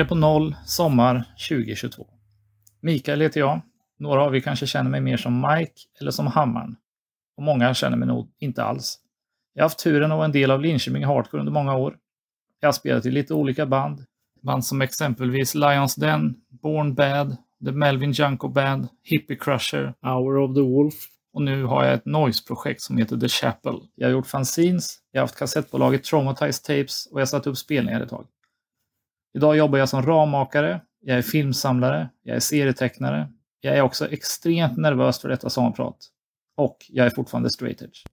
Nere på noll, sommar 2022. Mikael heter jag. Några av er kanske känner mig mer som Mike eller som Hammaren. Och många känner mig nog inte alls. Jag har haft turen att vara en del av Linköping Hardcore under många år. Jag har spelat i lite olika band. Band som exempelvis Lions Den, Born Bad, The Melvin Junko Band, Hippie Crusher, Hour of the Wolf och nu har jag ett noise-projekt som heter The Chapel. Jag har gjort fanzines, jag har haft kassettbolaget Traumatized Tapes och jag har satt upp spelningar ett tag. Idag jobbar jag som rammakare, jag är filmsamlare, jag är serietecknare. Jag är också extremt nervös för detta sommarprat. Och jag är fortfarande straight edge.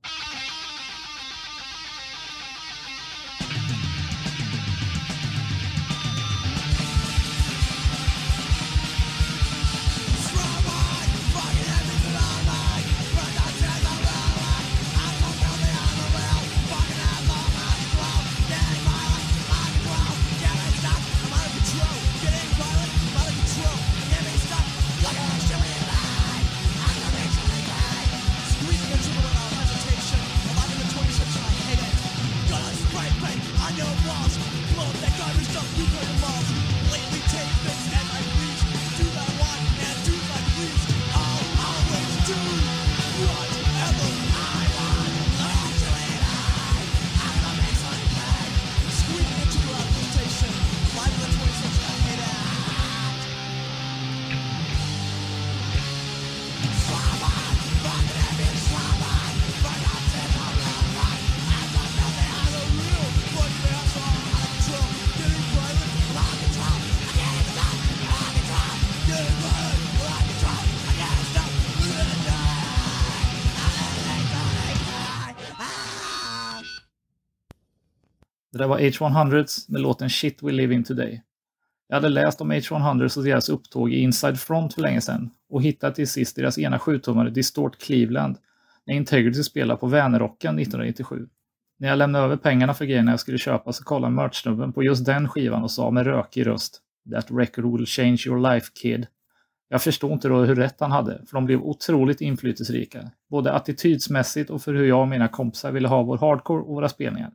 Det där var H100s med låten Shit We Live In Today. Jag hade läst om H100s och deras upptåg i Inside Front för länge sedan och hittade till sist deras ena sjutummare Distort Cleveland när Integrity spelade på Vänerrocken 1997. När jag lämnade över pengarna för grejerna jag skulle köpa så kollade merchsnubben på just den skivan och sa med rökig röst That record will change your life kid. Jag förstod inte då hur rätt han hade, för de blev otroligt inflytelserika. Både attitydsmässigt och för hur jag och mina kompisar ville ha vår hardcore och våra spelningar.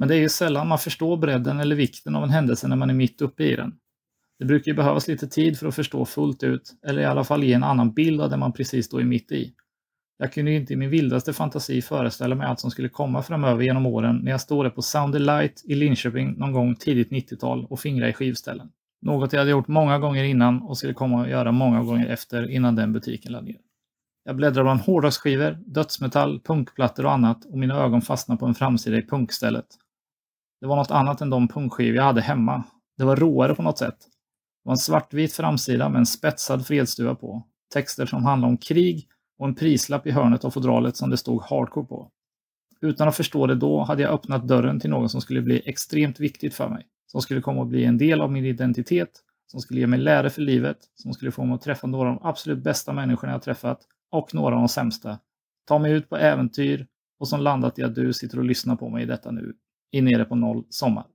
Men det är ju sällan man förstår bredden eller vikten av en händelse när man är mitt uppe i den. Det brukar ju behövas lite tid för att förstå fullt ut, eller i alla fall ge en annan bild av det man precis då är mitt i. Jag kunde ju inte i min vildaste fantasi föreställa mig allt som skulle komma framöver genom åren när jag stod där på Sound Light i Linköping någon gång tidigt 90-tal och fingrade i skivställen. Något jag hade gjort många gånger innan och skulle komma att göra många gånger efter innan den butiken lade ner. Jag bläddrade bland hårdrocksskivor, dödsmetall, punkplattor och annat och mina ögon fastnade på en framsida i punkstället. Det var något annat än de punkskivor jag hade hemma. Det var råare på något sätt. Det var en svartvit framsida med en spetsad fredsduva på. Texter som handlade om krig och en prislapp i hörnet av fodralet som det stod hardcore på. Utan att förstå det då hade jag öppnat dörren till något som skulle bli extremt viktigt för mig. Som skulle komma att bli en del av min identitet, som skulle ge mig lära för livet, som skulle få mig att träffa några av de absolut bästa människorna jag träffat och några av de sämsta. Ta mig ut på äventyr och som landat i att du sitter och lyssnar på mig i detta nu är Nere på noll sommar.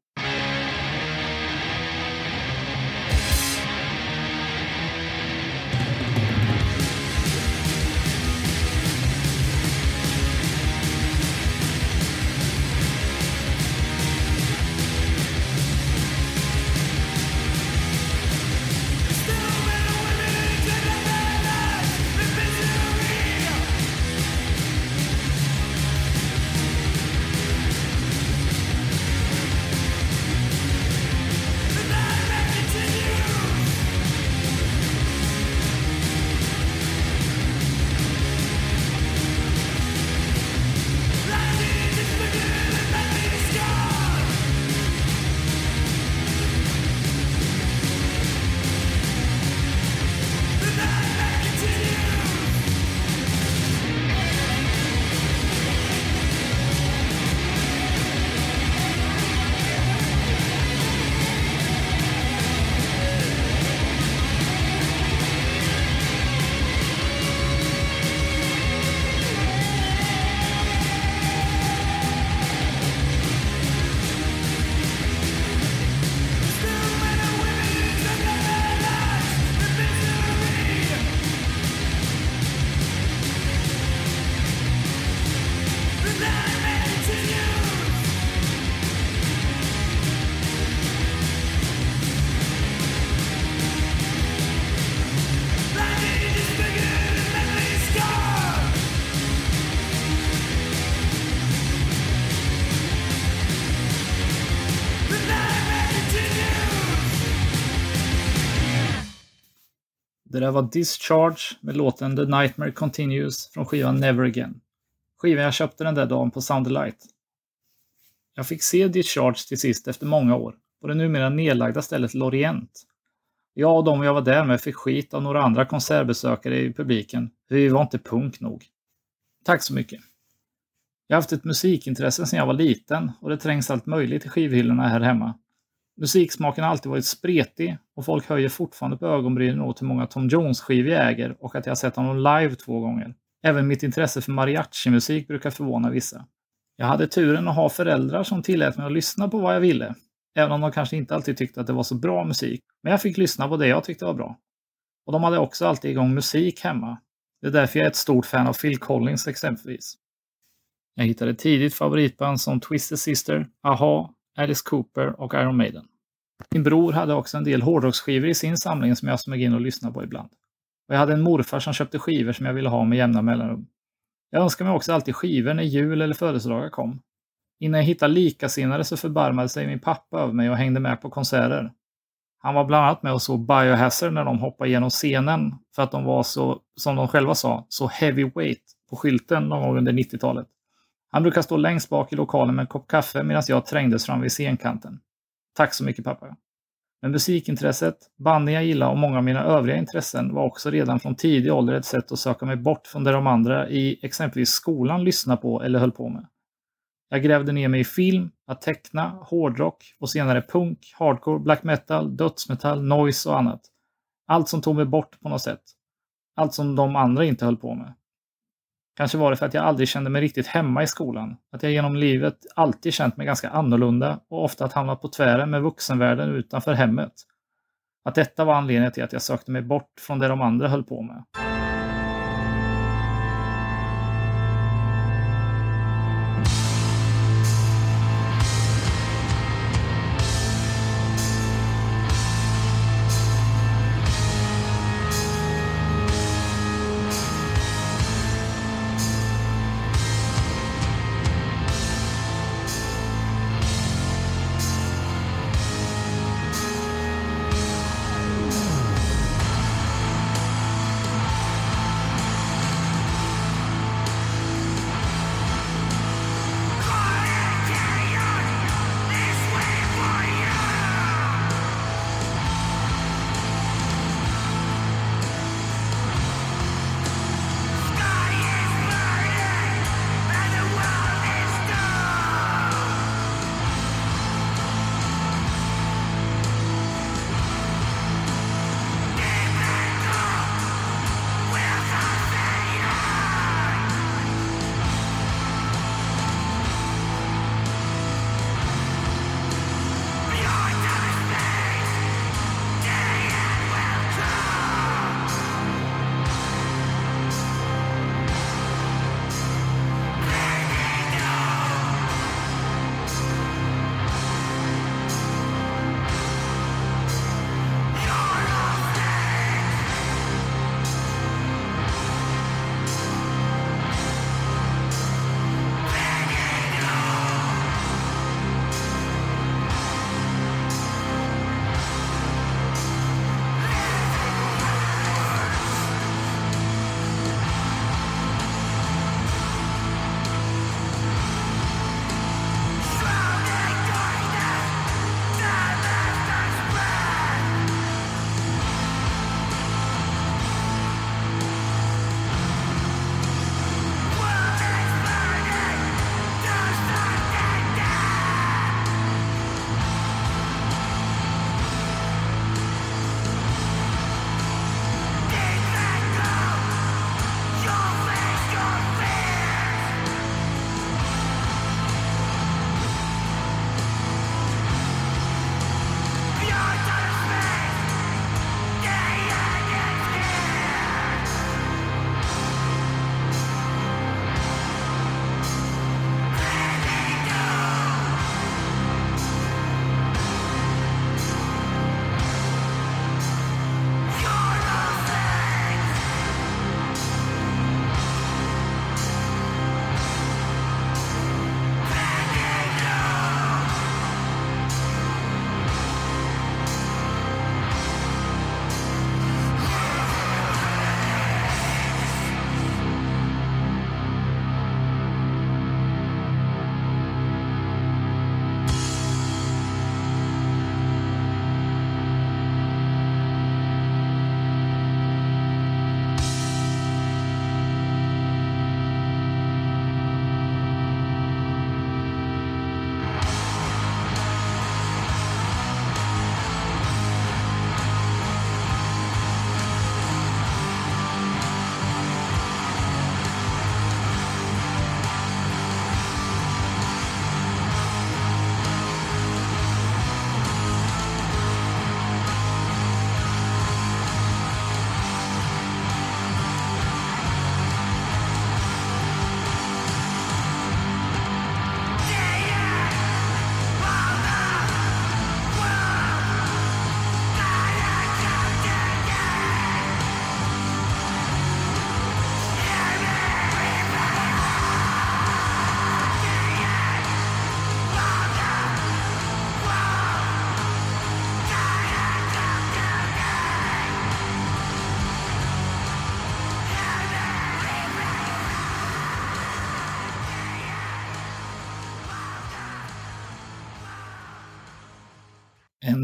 Det där var Discharge med låten The Nightmare Continues från skivan Never Again. Skivan jag köpte den där dagen på Soundlight. Jag fick se Discharge till sist efter många år på det numera nedlagda stället Lorient. Jag och de jag var där med fick skit av några andra konsertbesökare i publiken, för vi var inte punk nog. Tack så mycket. Jag har haft ett musikintresse sedan jag var liten och det trängs allt möjligt i skivhyllorna här hemma. Musiksmaken har alltid varit spretig och folk höjer fortfarande på ögonbrynen åt hur många Tom Jones-skivor jag äger och att jag har sett honom live två gånger. Även mitt intresse för mariachi-musik brukar förvåna vissa. Jag hade turen att ha föräldrar som tillät mig att lyssna på vad jag ville, även om de kanske inte alltid tyckte att det var så bra musik. Men jag fick lyssna på det jag tyckte var bra. Och de hade också alltid igång musik hemma. Det är därför jag är ett stort fan av Phil Collins exempelvis. Jag hittade tidigt favoritband som Twisted Sister, Aha, Alice Cooper och Iron Maiden. Min bror hade också en del hårdrocksskivor i sin samling som jag smög in och lyssnade på ibland. Och jag hade en morfar som köpte skivor som jag ville ha med jämna mellanrum. Jag önskade mig också alltid skivor när jul eller födelsedagar kom. Innan jag hittade likasinnade så förbarmade sig min pappa över mig och hängde med på konserter. Han var bland annat med och såg Biohazard när de hoppade genom scenen för att de var så, som de själva sa, så heavyweight på skylten någon gång under 90-talet. Han brukar stå längst bak i lokalen med en kopp kaffe medan jag trängdes fram vid scenkanten. Tack så mycket pappa. Men musikintresset, banden jag gillar och många av mina övriga intressen var också redan från tidig ålder ett sätt att söka mig bort från det de andra i exempelvis skolan lyssnade på eller höll på med. Jag grävde ner mig i film, att teckna, hårdrock och senare punk, hardcore, black metal, dödsmetall, noise och annat. Allt som tog mig bort på något sätt. Allt som de andra inte höll på med. Kanske var det för att jag aldrig kände mig riktigt hemma i skolan. Att jag genom livet alltid känt mig ganska annorlunda och ofta att hamnat på tvären med vuxenvärlden utanför hemmet. Att detta var anledningen till att jag sökte mig bort från det de andra höll på med.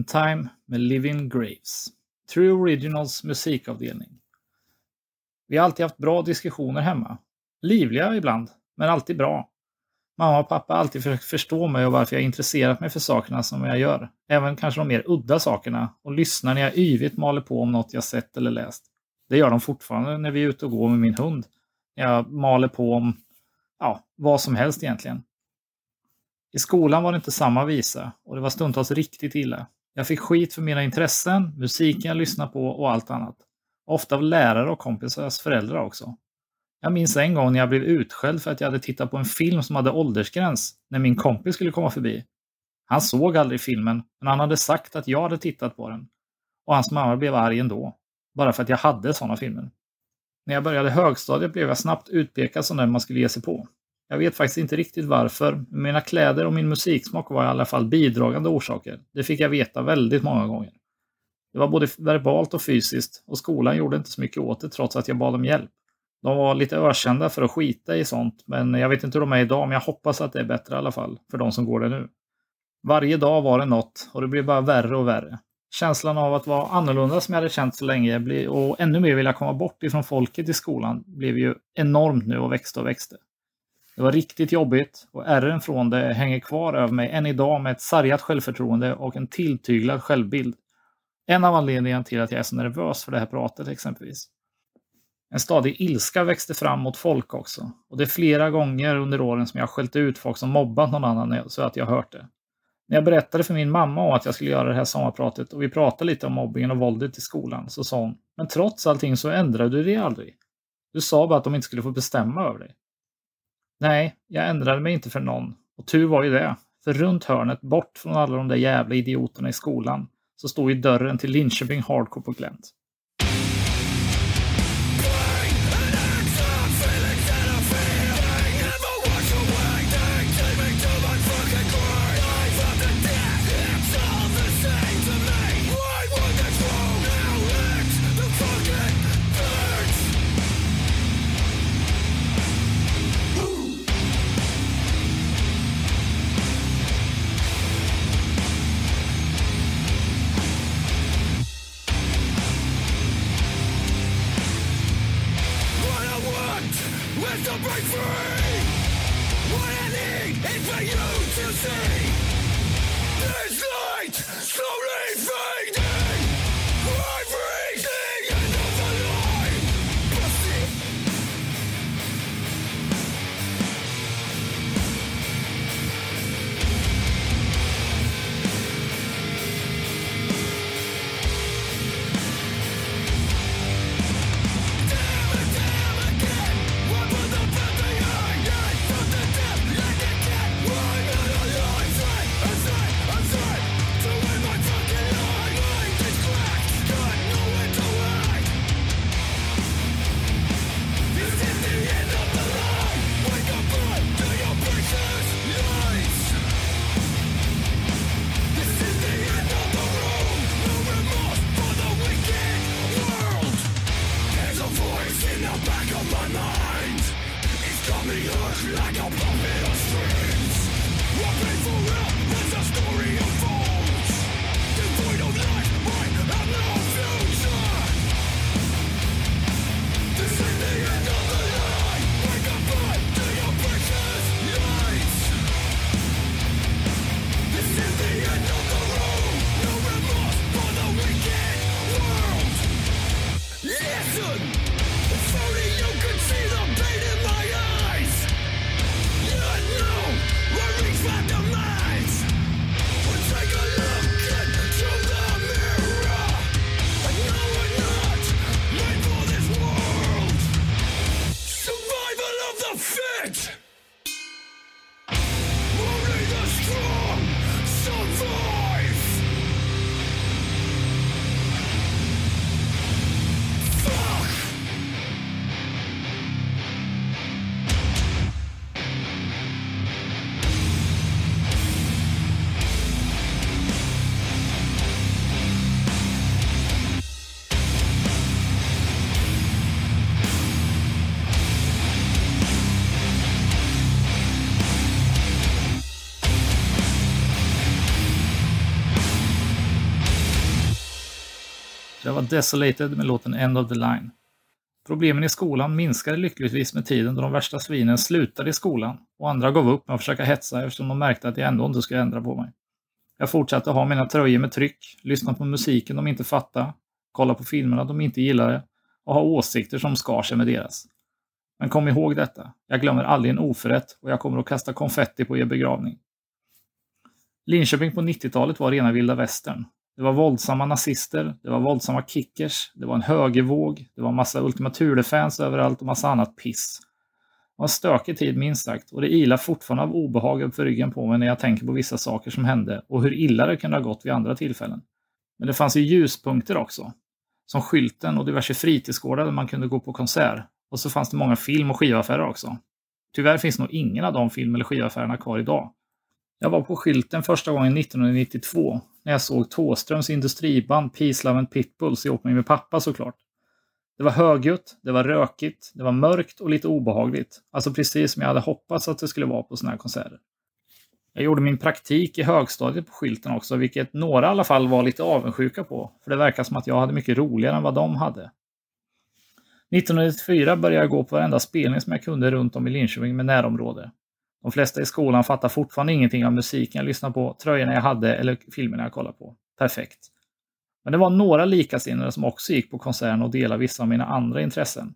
In Time med Living Graves. True Originals musikavdelning. Vi har alltid haft bra diskussioner hemma. Livliga ibland, men alltid bra. Mamma och pappa har alltid försökt förstå mig och varför jag intresserat mig för sakerna som jag gör. Även kanske de mer udda sakerna och lyssnar när jag yvigt maler på om något jag sett eller läst. Det gör de fortfarande när vi är ute och går med min hund. Jag maler på om ja, vad som helst egentligen. I skolan var det inte samma visa och det var stundtals riktigt illa. Jag fick skit för mina intressen, musiken jag lyssnade på och allt annat. Ofta av lärare och kompisars föräldrar också. Jag minns en gång när jag blev utskälld för att jag hade tittat på en film som hade åldersgräns när min kompis skulle komma förbi. Han såg aldrig filmen, men han hade sagt att jag hade tittat på den. Och hans mamma blev arg ändå, bara för att jag hade sådana filmer. När jag började högstadiet blev jag snabbt utpekad som den man skulle ge sig på. Jag vet faktiskt inte riktigt varför, men mina kläder och min musiksmak var i alla fall bidragande orsaker. Det fick jag veta väldigt många gånger. Det var både verbalt och fysiskt och skolan gjorde inte så mycket åt det trots att jag bad om hjälp. De var lite ökända för att skita i sånt, men jag vet inte hur de är idag, men jag hoppas att det är bättre i alla fall för de som går det nu. Varje dag var det något och det blev bara värre och värre. Känslan av att vara annorlunda som jag hade känt så länge och ännu mer vilja komma bort ifrån folket i skolan blev ju enormt nu och växte och växte. Det var riktigt jobbigt och ärren från det hänger kvar över mig än idag med ett sargat självförtroende och en tilltyglad självbild. En av anledningarna till att jag är så nervös för det här pratet exempelvis. En stadig ilska växte fram mot folk också. Och det är flera gånger under åren som jag skällt ut folk som mobbat någon annan så att jag hört det. När jag berättade för min mamma om att jag skulle göra det här sommarpratet och vi pratade lite om mobbingen och våldet i skolan så sa hon, men trots allting så ändrade du dig aldrig. Du sa bara att de inte skulle få bestämma över dig. Nej, jag ändrade mig inte för någon. Och tur var ju det. För runt hörnet, bort från alla de där jävla idioterna i skolan, så stod ju dörren till Linköping Hardcore på glänt. Det var Desolated med låten End of the Line. Problemen i skolan minskade lyckligtvis med tiden då de värsta svinen slutade i skolan och andra gav upp med att försöka hetsa eftersom de märkte att jag ändå inte skulle ändra på mig. Jag fortsatte ha mina tröjor med tryck, lyssna på musiken de inte fattade, kolla på filmerna de inte gillade och ha åsikter som skar sig med deras. Men kom ihåg detta, jag glömmer aldrig en oförrätt och jag kommer att kasta konfetti på er begravning. Linköping på 90-talet var rena vilda västern. Det var våldsamma nazister, det var våldsamma kickers, det var en högervåg, det var massa Ultima Thule-fans överallt och massa annat piss. Det var en stökig tid minst sagt och det ilar fortfarande av obehag uppför ryggen på mig när jag tänker på vissa saker som hände och hur illa det kunde ha gått vid andra tillfällen. Men det fanns ju ljuspunkter också. Som skylten och diverse fritidsgårdar där man kunde gå på konsert. Och så fanns det många film och skivaffärer också. Tyvärr finns nog ingen av de film eller skivaffärerna kvar idag. Jag var på skylten första gången 1992 när jag såg Tåströms industriband Peace, Love and Pitbulls ihop med min pappa såklart. Det var högljutt, det var rökigt, det var mörkt och lite obehagligt. Alltså precis som jag hade hoppats att det skulle vara på sådana här konserter. Jag gjorde min praktik i högstadiet på skylten också, vilket några i alla fall var lite avundsjuka på. För det verkar som att jag hade mycket roligare än vad de hade. 1994 började jag gå på varenda spelning som jag kunde runt om i Linköping med närområde. De flesta i skolan fattar fortfarande ingenting av musiken jag lyssnade på, tröjorna jag hade eller filmerna jag kollade på. Perfekt. Men det var några likasinnade som också gick på konserten och delade vissa av mina andra intressen.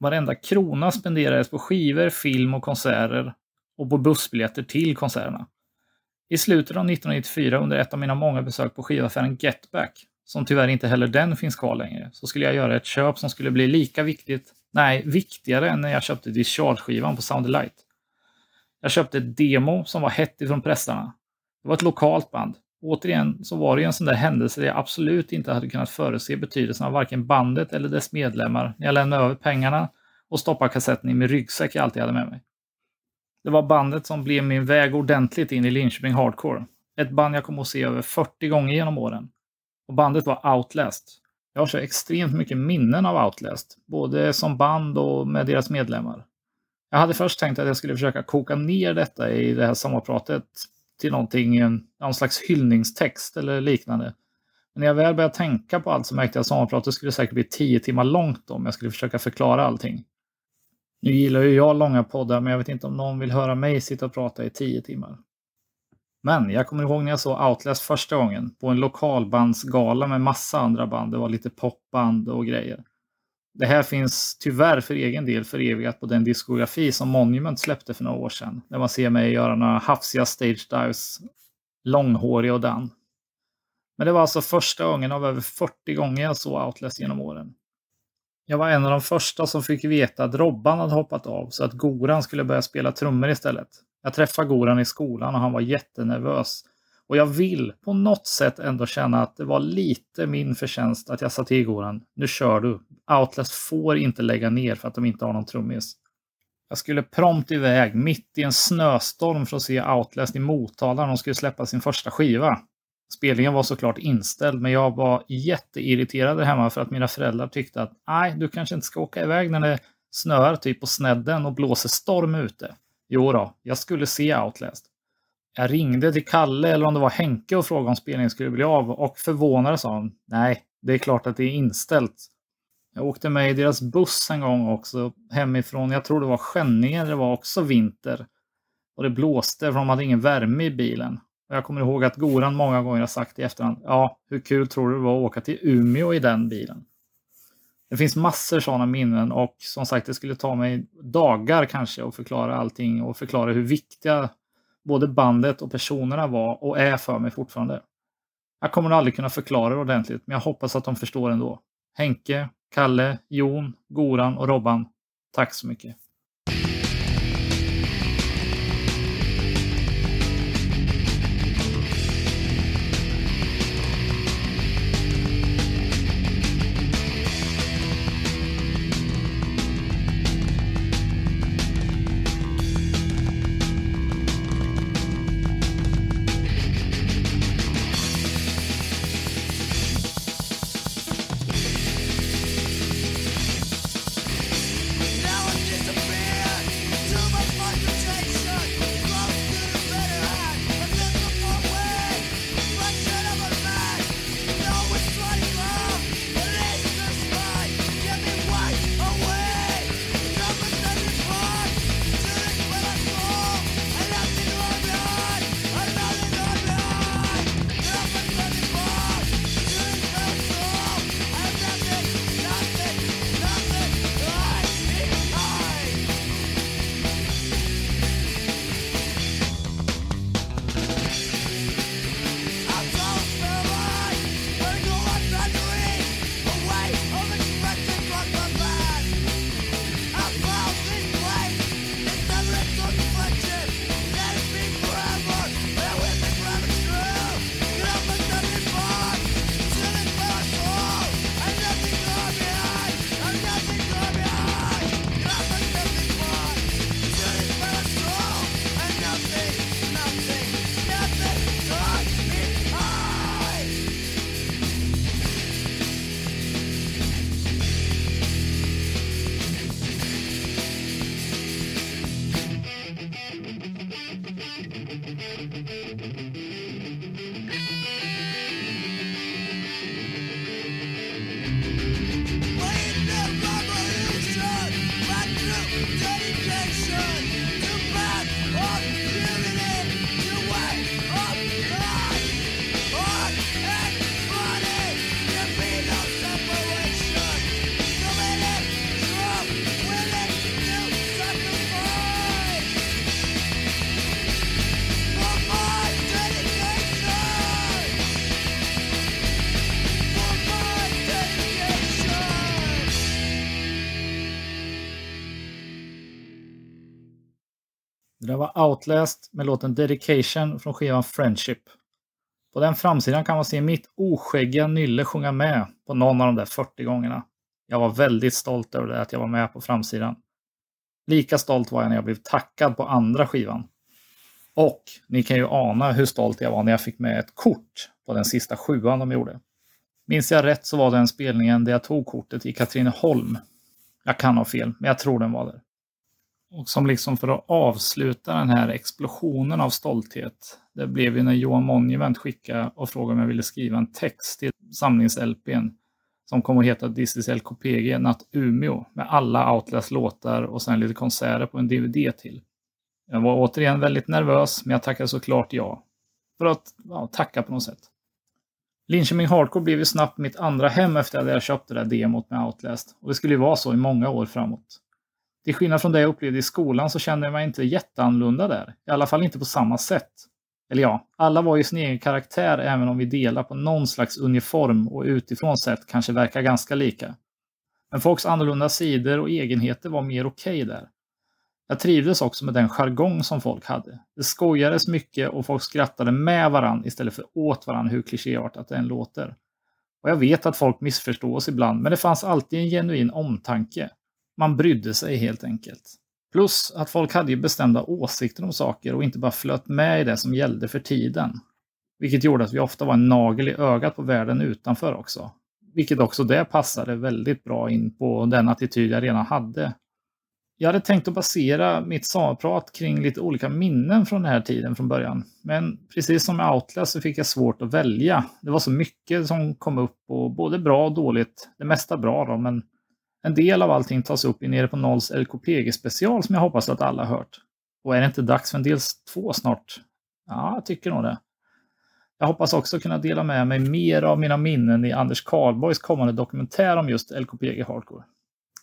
Varenda krona spenderades på skivor, film och konserter och på bussbiljetter till konserterna. I slutet av 1994 under ett av mina många besök på skivaffären Getback, som tyvärr inte heller den finns kvar längre, så skulle jag göra ett köp som skulle bli lika viktigt, nej, viktigare än när jag köpte Discharge-skivan på Sound Light. Jag köpte ett demo som var hett ifrån pressarna. Det var ett lokalt band. Återigen så var det en sån där händelse där jag absolut inte hade kunnat förutse betydelsen av varken bandet eller dess medlemmar när jag lämnade över pengarna och stoppade kassetten i min ryggsäck jag alltid hade med mig. Det var bandet som blev min väg ordentligt in i Linköping Hardcore. Ett band jag kom att se över 40 gånger genom åren. Och bandet var Outlast. Jag har så extremt mycket minnen av Outlast, både som band och med deras medlemmar. Jag hade först tänkt att jag skulle försöka koka ner detta i det här sommarpratet till någonting, någon slags hyllningstext eller liknande. Men när jag väl började tänka på allt så märkte jag att sommarpratet skulle säkert bli tio timmar långt om jag skulle försöka förklara allting. Nu gillar ju jag långa poddar, men jag vet inte om någon vill höra mig sitta och prata i tio timmar. Men jag kommer ihåg när jag såg Outlast första gången på en lokalbandsgala med massa andra band. Det var lite popband och grejer. Det här finns tyvärr för egen del förevigat på den diskografi som Monument släppte för några år sedan. Där man ser mig göra några hafsiga stage dives, långhårig och den. Men det var alltså första gången av över 40 gånger jag såg Outlast genom åren. Jag var en av de första som fick veta att Robban hade hoppat av så att Goran skulle börja spela trummor istället. Jag träffade Goran i skolan och han var jättenervös. Och jag vill på något sätt ändå känna att det var lite min förtjänst att jag sa till Goran, nu kör du. Outlast får inte lägga ner för att de inte har någon trummis. Jag skulle prompt iväg mitt i en snöstorm för att se Outlast i Motala när de skulle släppa sin första skiva. Spelningen var såklart inställd, men jag var jätteirriterad hemma för att mina föräldrar tyckte att nej, du kanske inte ska åka iväg när det snöar typ på snedden och blåser storm ute. Jo då, jag skulle se Outlast. Jag ringde till Kalle eller om det var Henke och frågade om spelningen skulle bli av och förvånade sa han nej, det är klart att det är inställt. Jag åkte med i deras buss en gång också hemifrån. Jag tror det var Skänninge, det var också vinter. Och det blåste för de hade ingen värme i bilen. Och jag kommer ihåg att Goran många gånger har sagt i efterhand, ja, hur kul tror du det var att åka till Umeå i den bilen? Det finns massor sådana minnen och som sagt, det skulle ta mig dagar kanske att förklara allting och förklara hur viktiga både bandet och personerna var och är för mig fortfarande. Jag kommer nog aldrig kunna förklara det ordentligt, men jag hoppas att de förstår ändå. Henke, Kalle, Jon, Goran och Robban, tack så mycket. Det var Outlast med låten Dedication från skivan Friendship. På den framsidan kan man se mitt oskäggiga nylle sjunga med på någon av de där 40 gångerna. Jag var väldigt stolt över det, att jag var med på framsidan. Lika stolt var jag när jag blev tackad på andra skivan. Och ni kan ju ana hur stolt jag var när jag fick med ett kort på den sista sjuan de gjorde. Minns jag rätt så var den spelningen där jag tog kortet i Katrineholm. Jag kan ha fel, men jag tror den var där. Och som liksom för att avsluta den här explosionen av stolthet. Det blev ju när Johan Monument skickade och frågade om jag ville skriva en text till samlings-LPn som kommer att heta This is LKPG Natt Umeå med alla Outlast låtar och sen lite konserter på en DVD till. Jag var återigen väldigt nervös, men jag tackade såklart ja. För att ja, tacka på något sätt. Linköping Hardcore blev ju snabbt mitt andra hem efter att jag köpte det där demot med Outlast. Och det skulle ju vara så i många år framåt. Till skillnad från det jag upplevde i skolan så kände jag mig inte jätteannorlunda där. I alla fall inte på samma sätt. Eller ja, alla var ju sin egen karaktär även om vi delar på någon slags uniform och utifrån sett kanske verkar ganska lika. Men folks annorlunda sidor och egenheter var mer okej okay där. Jag trivdes också med den jargong som folk hade. Det skojades mycket och folk skrattade med varann istället för åt varann hur klichéartat det än låter. Och jag vet att folk missförstår oss ibland, men det fanns alltid en genuin omtanke. Man brydde sig helt enkelt. Plus att folk hade ju bestämda åsikter om saker och inte bara flöt med i det som gällde för tiden. Vilket gjorde att vi ofta var en nagel i ögat på världen utanför också. Vilket också det passade väldigt bra in på den attityd jag redan hade jag hade tänkt att basera mitt sommarprat kring lite olika minnen från den här tiden från början. Men precis som med Outlast så fick jag svårt att välja. Det var så mycket som kom upp och både bra och dåligt. Det mesta bra då, men en del av allting tas upp i Nere på Nolls LKPG-special som jag hoppas att alla har hört. Och är det inte dags för en del två snart? Ja, jag tycker nog det. Jag hoppas också kunna dela med mig mer av mina minnen i Anders Karlborgs kommande dokumentär om just LKPG Hardcore.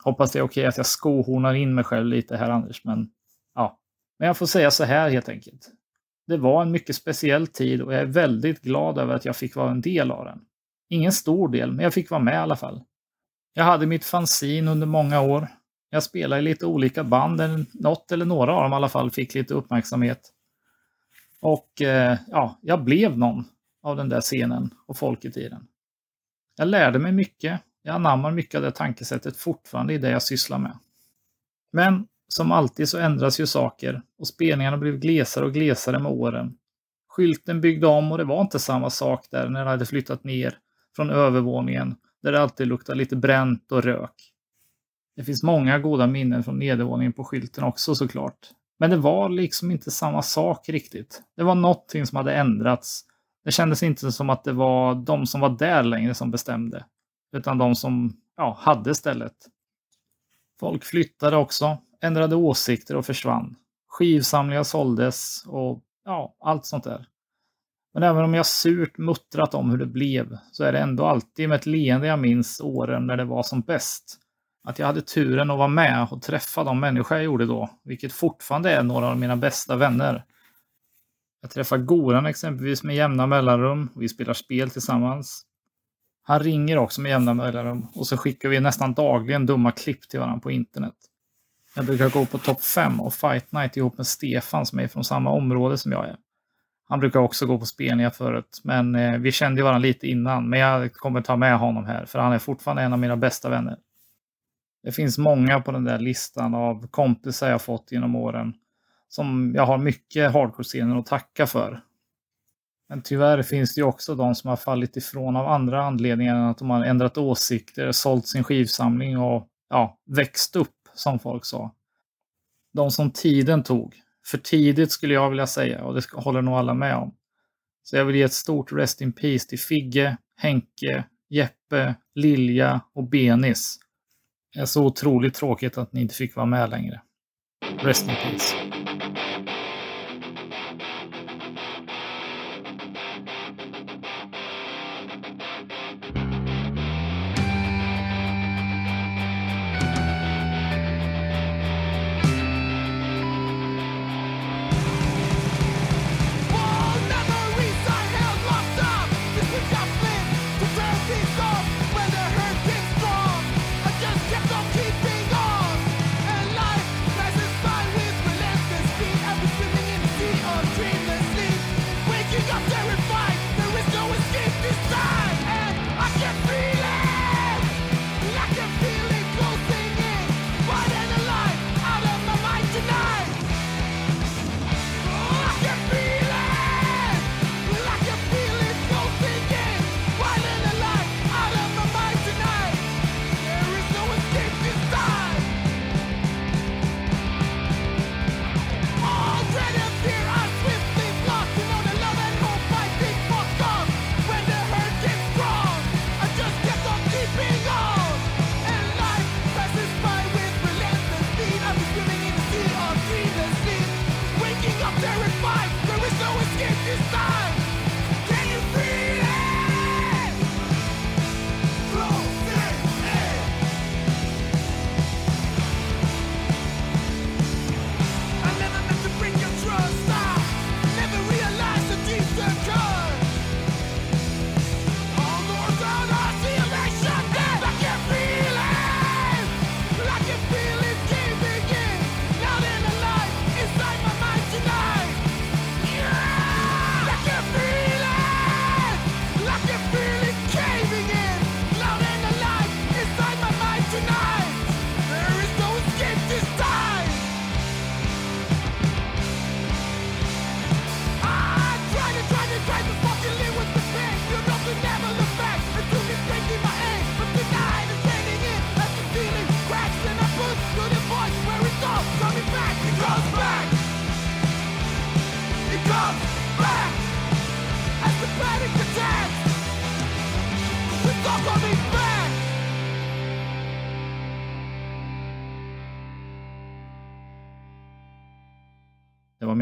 Hoppas det är okej att jag skohornar in mig själv lite här Anders, men ja. Men jag får säga så här helt enkelt. Det var en mycket speciell tid och jag är väldigt glad över att jag fick vara en del av den. Ingen stor del, men jag fick vara med i alla fall. Jag hade mitt fanzin under många år. Jag spelade i lite olika band, något eller några av dem i alla fall fick lite uppmärksamhet. Och eh, ja, jag blev någon av den där scenen och folket i den. Jag lärde mig mycket jag anammar mycket av det tankesättet fortfarande i det jag sysslar med. Men som alltid så ändras ju saker och spelningarna blev glesare och glesare med åren. Skylten byggde om och det var inte samma sak där när den hade flyttat ner från övervåningen där det alltid luktar lite bränt och rök. Det finns många goda minnen från nedervåningen på skylten också såklart. Men det var liksom inte samma sak riktigt. Det var någonting som hade ändrats. Det kändes inte som att det var de som var där längre som bestämde utan de som ja, hade stället. Folk flyttade också, ändrade åsikter och försvann. Skivsamlingar såldes och ja, allt sånt där. Men även om jag surt muttrat om hur det blev så är det ändå alltid med ett leende jag minns åren när det var som bäst. Att jag hade turen att vara med och träffa de människor jag gjorde då, vilket fortfarande är några av mina bästa vänner. Jag träffar Goran exempelvis med jämna mellanrum och vi spelar spel tillsammans. Han ringer också med jämna mellanrum och så skickar vi nästan dagligen dumma klipp till varandra på internet. Jag brukar gå på topp 5 och Fight Night ihop med Stefan som är från samma område som jag är. Han brukar också gå på spelningar förut, men eh, vi kände ju varandra lite innan. Men jag kommer ta med honom här, för han är fortfarande en av mina bästa vänner. Det finns många på den där listan av kompisar jag fått genom åren som jag har mycket hardcore-scener att tacka för. Men tyvärr finns det ju också de som har fallit ifrån av andra anledningar än att de har ändrat åsikter, sålt sin skivsamling och ja, växt upp, som folk sa. De som tiden tog. För tidigt skulle jag vilja säga och det håller nog alla med om. Så jag vill ge ett stort Rest in Peace till Figge, Henke, Jeppe, Lilja och Benis. Det är så otroligt tråkigt att ni inte fick vara med längre. Rest in Peace.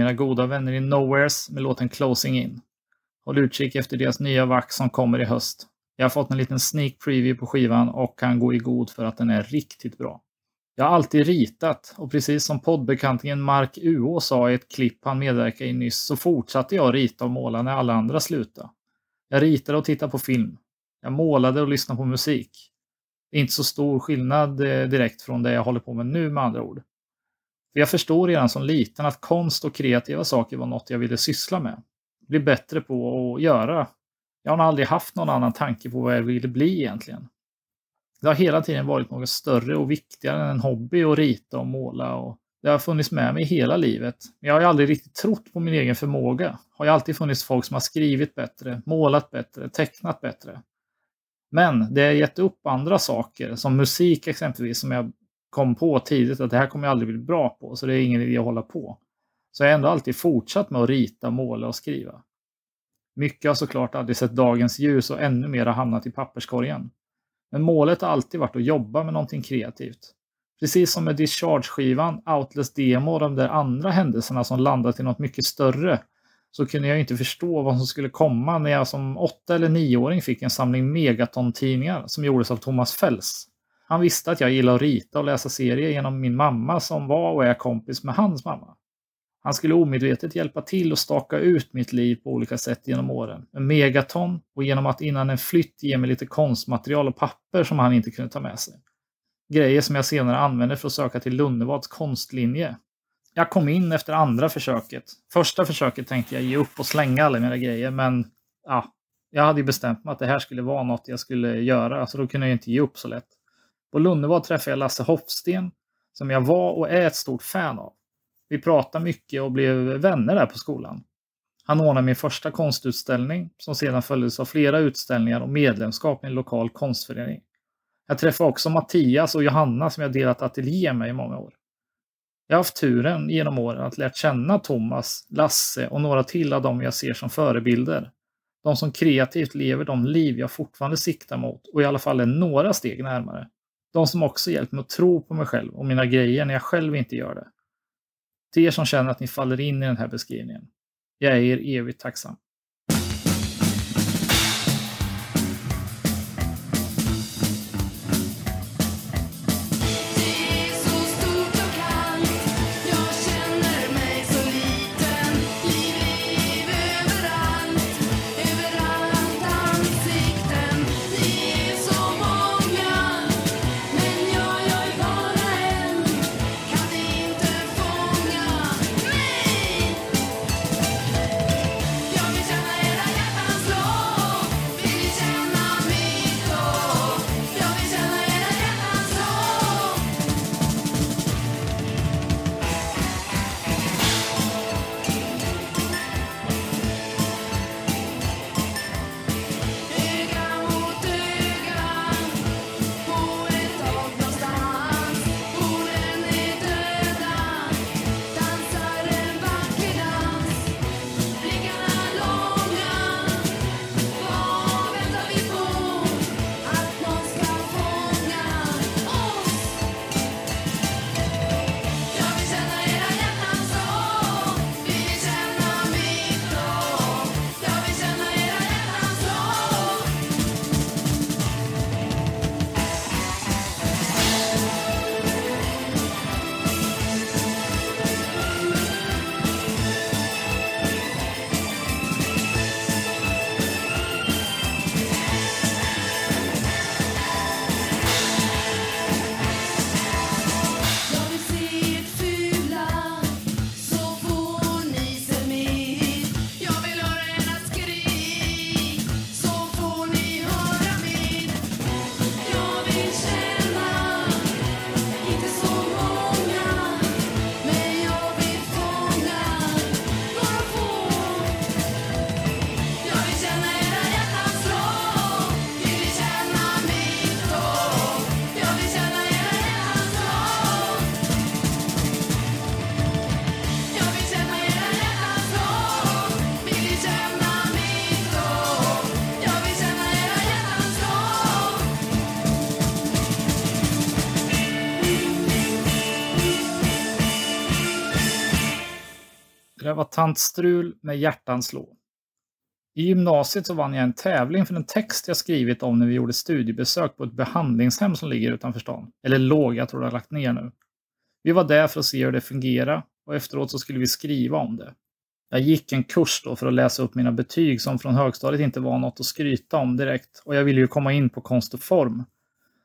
Mina goda vänner i Nowheres med låten Closing In. Håll utkik efter deras nya vax som kommer i höst. Jag har fått en liten sneak preview på skivan och kan gå i god för att den är riktigt bra. Jag har alltid ritat och precis som poddbekantingen Mark Uå sa i ett klipp han medverkade i nyss så fortsatte jag rita och måla när alla andra slutade. Jag ritade och tittade på film. Jag målade och lyssnade på musik. Det är inte så stor skillnad eh, direkt från det jag håller på med nu med andra ord. För jag förstod redan som liten att konst och kreativa saker var något jag ville syssla med. Bli bättre på att göra. Jag har aldrig haft någon annan tanke på vad jag ville bli egentligen. Det har hela tiden varit något större och viktigare än en hobby att rita och måla. Och det har funnits med mig hela livet. Men jag har aldrig riktigt trott på min egen förmåga. Det har ju alltid funnits folk som har skrivit bättre, målat bättre, tecknat bättre. Men det har gett upp andra saker, som musik exempelvis, som jag kom på tidigt att det här kommer jag aldrig bli bra på, så det är ingen idé att hålla på. Så jag har ändå alltid fortsatt med att rita, måla och skriva. Mycket har såklart aldrig sett dagens ljus och ännu mer har hamnat i papperskorgen. Men målet har alltid varit att jobba med någonting kreativt. Precis som med Discharge-skivan, Outless Demo och de där andra händelserna som landat i något mycket större så kunde jag inte förstå vad som skulle komma när jag som åtta eller nioåring fick en samling Megaton-tidningar som gjordes av Thomas Fels. Han visste att jag gillade att rita och läsa serier genom min mamma som var och är kompis med hans mamma. Han skulle omedvetet hjälpa till att staka ut mitt liv på olika sätt genom åren. Med Megaton och genom att innan en flytt ge mig lite konstmaterial och papper som han inte kunde ta med sig. Grejer som jag senare använde för att söka till Lunnevads konstlinje jag kom in efter andra försöket. Första försöket tänkte jag ge upp och slänga alla mina grejer, men ja, jag hade ju bestämt mig att det här skulle vara något jag skulle göra, så då kunde jag inte ge upp så lätt. På Lunnevad träffade jag Lasse Hofsten, som jag var och är ett stort fan av. Vi pratade mycket och blev vänner där på skolan. Han ordnade min första konstutställning, som sedan följdes av flera utställningar och medlemskap i en lokal konstförening. Jag träffade också Mattias och Johanna som jag delat ateljé med i många år. Jag har haft turen genom åren att lärt känna Thomas, Lasse och några till av dem jag ser som förebilder. De som kreativt lever de liv jag fortfarande siktar mot och i alla fall är några steg närmare. De som också hjälpt mig att tro på mig själv och mina grejer när jag själv inte gör det. Till er som känner att ni faller in i den här beskrivningen. Jag är er evigt tacksam. Det var Tant Strul med hjärtan slå. I gymnasiet så vann jag en tävling för en text jag skrivit om när vi gjorde studiebesök på ett behandlingshem som ligger utanför stan. Eller låg, jag tror det har lagt ner nu. Vi var där för att se hur det fungerar och efteråt så skulle vi skriva om det. Jag gick en kurs då för att läsa upp mina betyg som från högstadiet inte var något att skryta om direkt. Och jag ville ju komma in på konst och form.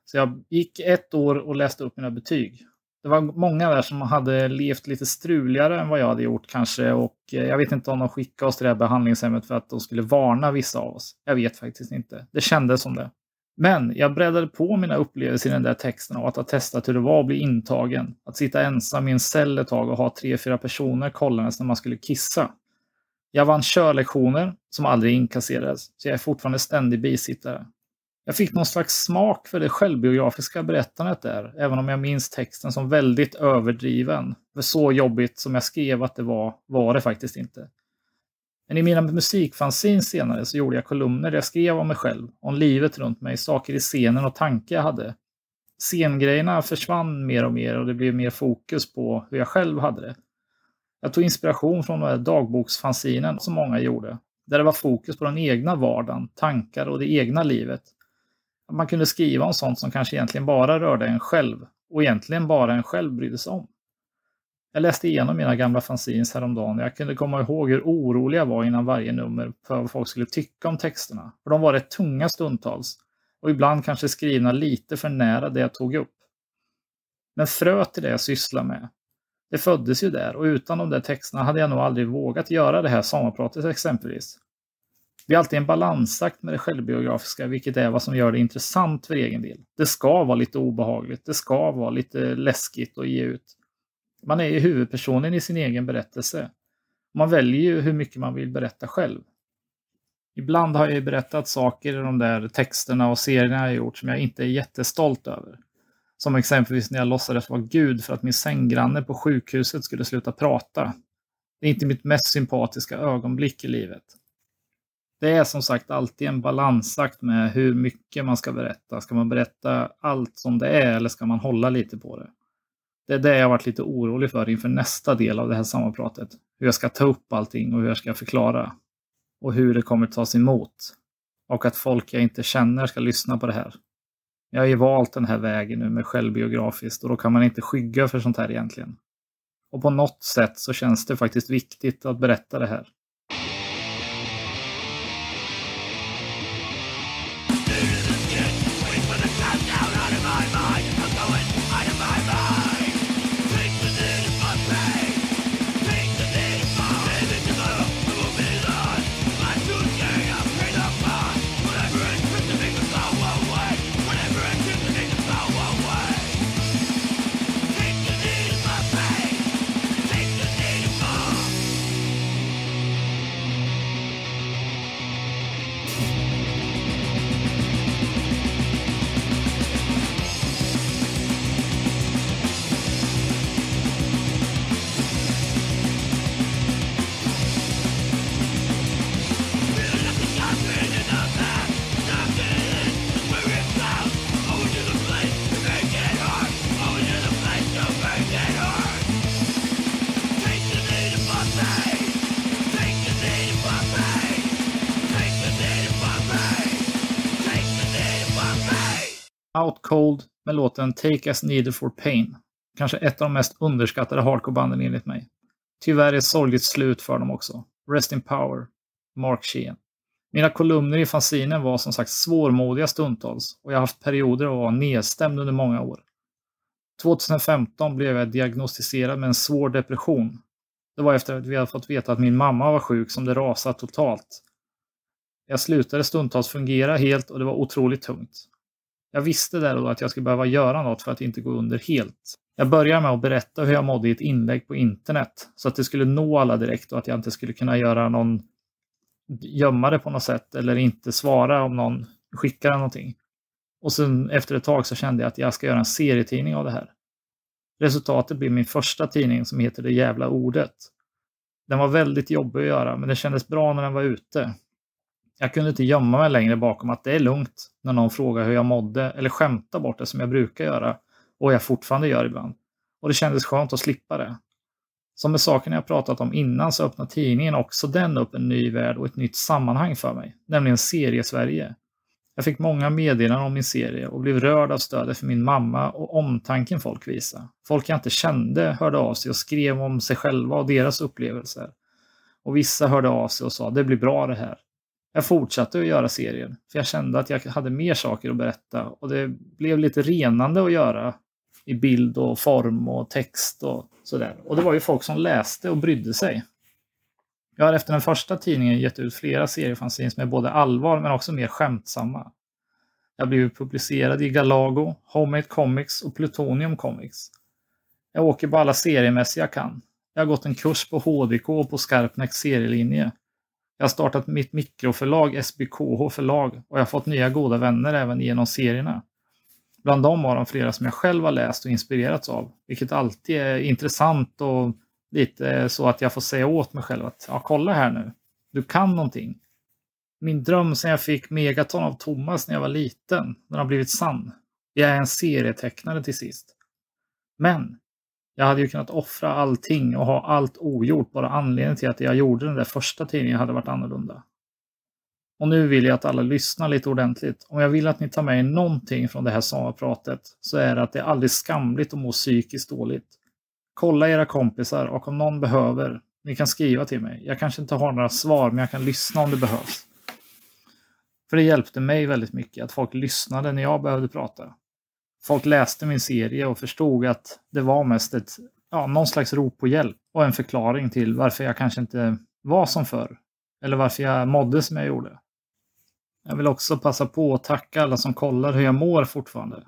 Så jag gick ett år och läste upp mina betyg. Det var många där som hade levt lite struligare än vad jag hade gjort kanske. Och eh, jag vet inte om de skickade oss till det här behandlingshemmet för att de skulle varna vissa av oss. Jag vet faktiskt inte. Det kändes som det. Men jag breddade på mina upplevelser i den där texten av att ha testat hur det var att bli intagen. Att sitta ensam i en cell ett tag och ha tre, fyra personer kollandes när man skulle kissa. Jag vann körlektioner som aldrig inkasserades, så jag är fortfarande ständig bisittare. Jag fick någon slags smak för det självbiografiska berättandet där, även om jag minns texten som väldigt överdriven. För så jobbigt som jag skrev att det var, var det faktiskt inte. Men i mina musikfanzin senare så gjorde jag kolumner där jag skrev om mig själv, om livet runt mig, saker i scenen och tankar jag hade. Scengrejerna försvann mer och mer och det blev mer fokus på hur jag själv hade det. Jag tog inspiration från de här dagboksfanzinen som många gjorde, där det var fokus på den egna vardagen, tankar och det egna livet. Man kunde skriva om sånt som kanske egentligen bara rörde en själv och egentligen bara en själv brydde sig om. Jag läste igenom mina gamla fanzines häromdagen och jag kunde komma ihåg hur orolig jag var innan varje nummer för vad folk skulle tycka om texterna. För de var rätt tunga stundtals och ibland kanske skrivna lite för nära det jag tog upp. Men fröet till det jag sysslar med, det föddes ju där och utan de där texterna hade jag nog aldrig vågat göra det här sommarpratet exempelvis. Det är alltid en balansakt med det självbiografiska, vilket är vad som gör det intressant för egen del. Det ska vara lite obehagligt, det ska vara lite läskigt att ge ut. Man är ju huvudpersonen i sin egen berättelse. Man väljer ju hur mycket man vill berätta själv. Ibland har jag ju berättat saker i de där texterna och serierna jag gjort som jag inte är jättestolt över. Som exempelvis när jag låtsades vara Gud för att min sänggranne på sjukhuset skulle sluta prata. Det är inte mitt mest sympatiska ögonblick i livet. Det är som sagt alltid en balansakt med hur mycket man ska berätta. Ska man berätta allt som det är eller ska man hålla lite på det? Det är det jag varit lite orolig för inför nästa del av det här sammanpratet. Hur jag ska ta upp allting och hur jag ska förklara. Och hur det kommer tas emot. Och att folk jag inte känner ska lyssna på det här. Jag har ju valt den här vägen nu med självbiografiskt och då kan man inte skygga för sånt här egentligen. Och på något sätt så känns det faktiskt viktigt att berätta det här. Out Cold med låten Take As Needed For Pain. Kanske ett av de mest underskattade hardcorebanden enligt mig. Tyvärr är ett sorgligt slut för dem också. Rest in Power, Mark Sheehan. Mina kolumner i fanzinen var som sagt svårmodiga stundtals och jag har haft perioder av att vara nedstämd under många år. 2015 blev jag diagnostiserad med en svår depression. Det var efter att vi hade fått veta att min mamma var sjuk som det rasade totalt. Jag slutade stundtals fungera helt och det var otroligt tungt. Jag visste där och då att jag skulle behöva göra något för att inte gå under helt. Jag började med att berätta hur jag mådde i ett inlägg på internet så att det skulle nå alla direkt och att jag inte skulle kunna göra någon gömma det på något sätt eller inte svara om någon skickar någonting. Och sen efter ett tag så kände jag att jag ska göra en serietidning av det här. Resultatet blev min första tidning som heter Det jävla ordet. Den var väldigt jobbig att göra, men det kändes bra när den var ute. Jag kunde inte gömma mig längre bakom att det är lugnt när någon frågar hur jag mådde eller skämtar bort det som jag brukar göra och jag fortfarande gör ibland. Och det kändes skönt att slippa det. Som med sakerna jag pratat om innan så öppnar tidningen också den upp en ny värld och ett nytt sammanhang för mig, nämligen Serie-Sverige. Jag fick många meddelanden om min serie och blev rörd av stödet för min mamma och omtanken folk visade. Folk jag inte kände hörde av sig och skrev om sig själva och deras upplevelser. Och vissa hörde av sig och sa det blir bra det här. Jag fortsatte att göra serien, för jag kände att jag hade mer saker att berätta och det blev lite renande att göra i bild och form och text och sådär. Och det var ju folk som läste och brydde sig. Jag har efter den första tidningen gett ut flera seriefanzines med både allvar men också mer skämtsamma. Jag har blivit publicerad i Galago, Homemade Comics och Plutonium Comics. Jag åker på alla seriemässiga jag kan. Jag har gått en kurs på HDK och på Skarpnäcks serielinje. Jag har startat mitt mikroförlag SBKH förlag och jag har fått nya goda vänner även genom serierna. Bland dem har de flera som jag själv har läst och inspirerats av, vilket alltid är intressant och lite så att jag får säga åt mig själv att ja, kolla här nu, du kan någonting. Min dröm sen jag fick Megaton av Thomas när jag var liten, den har blivit sann. Jag är en serietecknare till sist. Men jag hade ju kunnat offra allting och ha allt ogjort bara anledningen till att jag gjorde den där första tidningen hade varit annorlunda. Och nu vill jag att alla lyssnar lite ordentligt. Om jag vill att ni tar med er någonting från det här sommarpratet så är det att det är aldrig skamligt att må psykiskt dåligt. Kolla era kompisar och om någon behöver, ni kan skriva till mig. Jag kanske inte har några svar, men jag kan lyssna om det behövs. För det hjälpte mig väldigt mycket att folk lyssnade när jag behövde prata. Folk läste min serie och förstod att det var mest ett, ja, någon slags rop på hjälp och en förklaring till varför jag kanske inte var som förr. Eller varför jag mådde som jag gjorde. Jag vill också passa på att tacka alla som kollar hur jag mår fortfarande.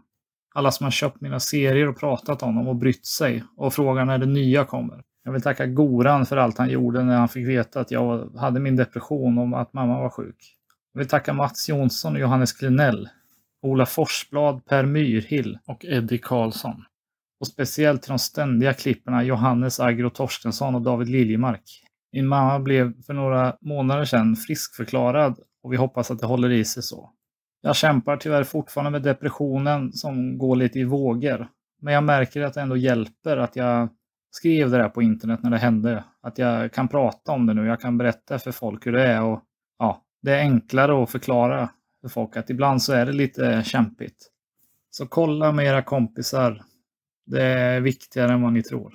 Alla som har köpt mina serier och pratat om dem och brytt sig och frågar när det nya kommer. Jag vill tacka Goran för allt han gjorde när han fick veta att jag hade min depression och att mamma var sjuk. Jag vill tacka Mats Jonsson och Johannes Klenell, Ola Forsblad, Per Myrhill och Eddie Karlsson. Och speciellt till de ständiga klipperna Johannes Agro Torstensson och David Liljemark. Min mamma blev för några månader sedan friskförklarad och vi hoppas att det håller i sig så. Jag kämpar tyvärr fortfarande med depressionen som går lite i vågor. Men jag märker att det ändå hjälper att jag skrev det där på internet när det hände. Att jag kan prata om det nu. Jag kan berätta för folk hur det är. Och, ja, det är enklare att förklara för folk att ibland så är det lite kämpigt. Så kolla med era kompisar. Det är viktigare än vad ni tror.